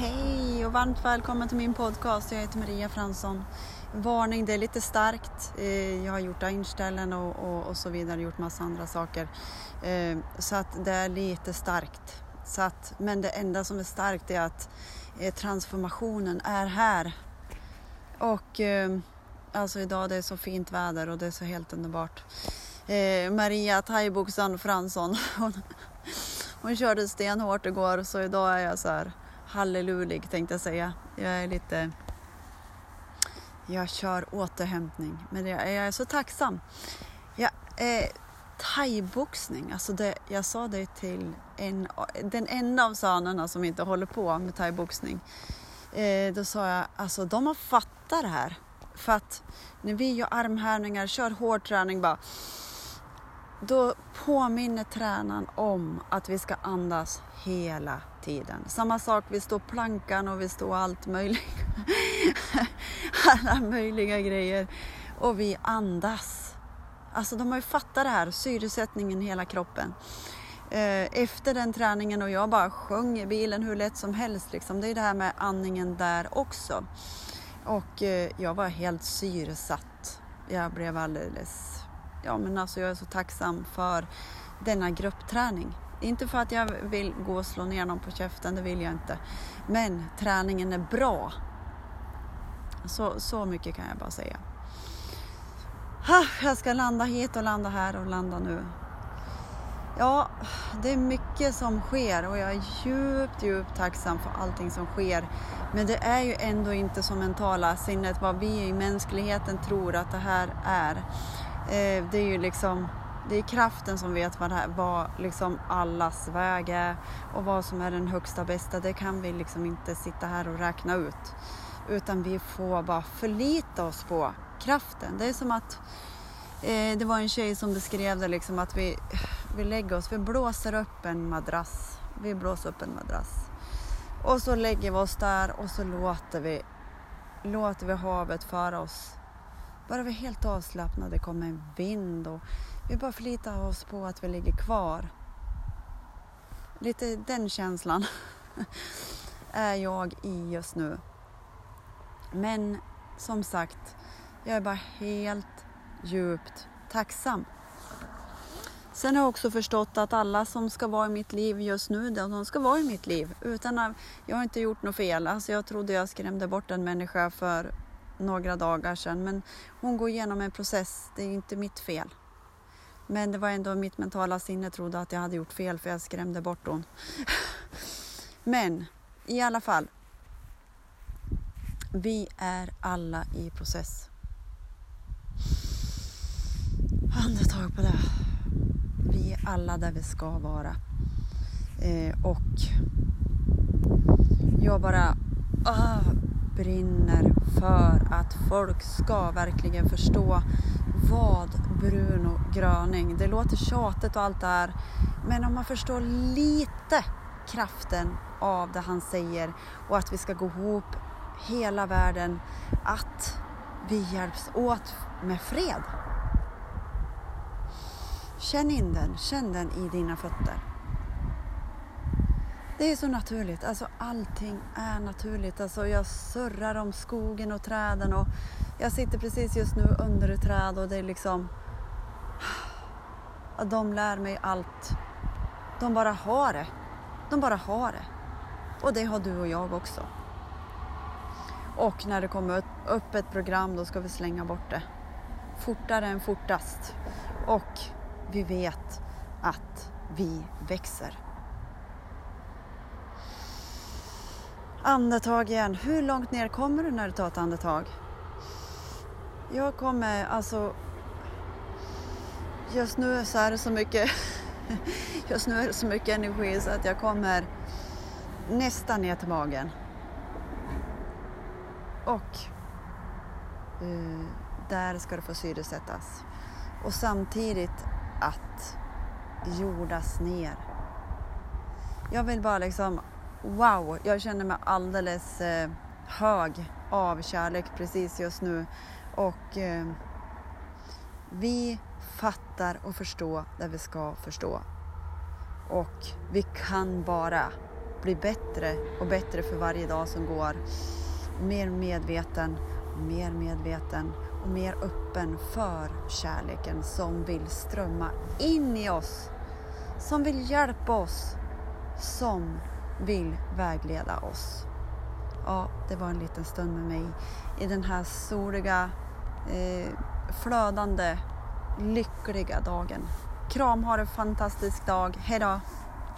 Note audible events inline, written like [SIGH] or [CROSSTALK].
Hej och varmt välkommen till min podcast. Jag heter Maria Fransson. Varning, det är lite starkt. Eh, jag har gjort inställen och, och, och så vidare, gjort massa andra saker. Eh, så att det är lite starkt. Så att, men det enda som är starkt är att eh, transformationen är här. Och alltså idag det är så fint väder och det är så helt underbart. Maria thaiboxaren Fransson, [LAUGHS] hon, hon körde stenhårt igår så idag är jag så här hallelulig tänkte jag säga. Jag är lite... Jag kör återhämtning, men jag, jag är så tacksam. Jag, eh, thaiboxning, alltså det, jag sa det till en, den enda av sönerna som inte håller på med thaiboxning. Eh, då sa jag, alltså de har fattat det här. För att när vi gör armhävningar, kör hård träning bara då påminner tränaren om att vi ska andas hela tiden. Samma sak, vi står plankan och vi står allt möjligt. [LAUGHS] Alla möjliga grejer. Och vi andas. Alltså de har ju fattat det här, syresättningen i hela kroppen. Eh, efter den träningen och jag bara sjöng i bilen hur lätt som helst. Liksom. Det är det här med andningen där också. Och eh, jag var helt syresatt. Jag blev alldeles ja men alltså jag är så tacksam för denna gruppträning. Inte för att jag vill gå och slå ner någon på käften, det vill jag inte. Men träningen är bra. Så, så mycket kan jag bara säga. Jag ska landa hit och landa här och landa nu. Ja, det är mycket som sker och jag är djupt, djupt tacksam för allting som sker. Men det är ju ändå inte som mentala sinnet vad vi i mänskligheten tror att det här är. Eh, det är ju liksom det är kraften som vet vad, här, vad liksom allas väg är och vad som är den högsta bästa. Det kan vi liksom inte sitta här och räkna ut. Utan vi får bara förlita oss på kraften. Det är som att eh, det var en tjej som beskrev det liksom att vi, vi lägger oss, vi blåser upp en madrass. Vi blåser upp en madrass. Och så lägger vi oss där och så låter vi, låter vi havet föra oss bara vi är helt avslappnade, kommer en vind och vi bara förlitar oss på att vi ligger kvar. Lite den känslan [LAUGHS] är jag i just nu. Men som sagt, jag är bara helt djupt tacksam. Sen har jag också förstått att alla som ska vara i mitt liv just nu, de ska vara i mitt liv. Utan att, jag har inte gjort något fel. Alltså jag trodde jag skrämde bort en människa för några dagar sedan. Men hon går igenom en process, det är inte mitt fel. Men det var ändå mitt mentala sinne trodde att jag hade gjort fel för jag skrämde bort hon. [LAUGHS] Men i alla fall. Vi är alla i process. Andetag på det. Vi är alla där vi ska vara. Eh, och jag bara ah, brinner för att folk ska verkligen förstå vad Bruno Gröning, det låter tjatigt och allt det här, men om man förstår lite kraften av det han säger och att vi ska gå ihop hela världen, att vi hjälps åt med fred. Känn in den, känn den i dina fötter. Det är så naturligt. Alltså allting är naturligt. Alltså jag surrar om skogen och träden och jag sitter precis just nu under ett träd och det är liksom... De lär mig allt. De bara har det. De bara har det. Och det har du och jag också. Och när det kommer upp ett program då ska vi slänga bort det. Fortare än fortast. Och vi vet att vi växer. Andetag igen. Hur långt ner kommer du när du tar ett andetag? Jag kommer alltså... Just nu så är det så mycket... [LAUGHS] Just nu är det så mycket energi så att jag kommer nästan ner till magen. Och uh, där ska det få syresättas. Och samtidigt att jordas ner. Jag vill bara liksom wow, jag känner mig alldeles eh, hög av kärlek precis just nu. Och eh, vi fattar och förstår det vi ska förstå. Och vi kan bara bli bättre och bättre för varje dag som går. Mer medveten, mer medveten och mer öppen för kärleken som vill strömma in i oss, som vill hjälpa oss, som vill vägleda oss. Ja, det var en liten stund med mig i den här soliga, eh, flödande, lyckliga dagen. Kram, ha en fantastisk dag. Hejdå!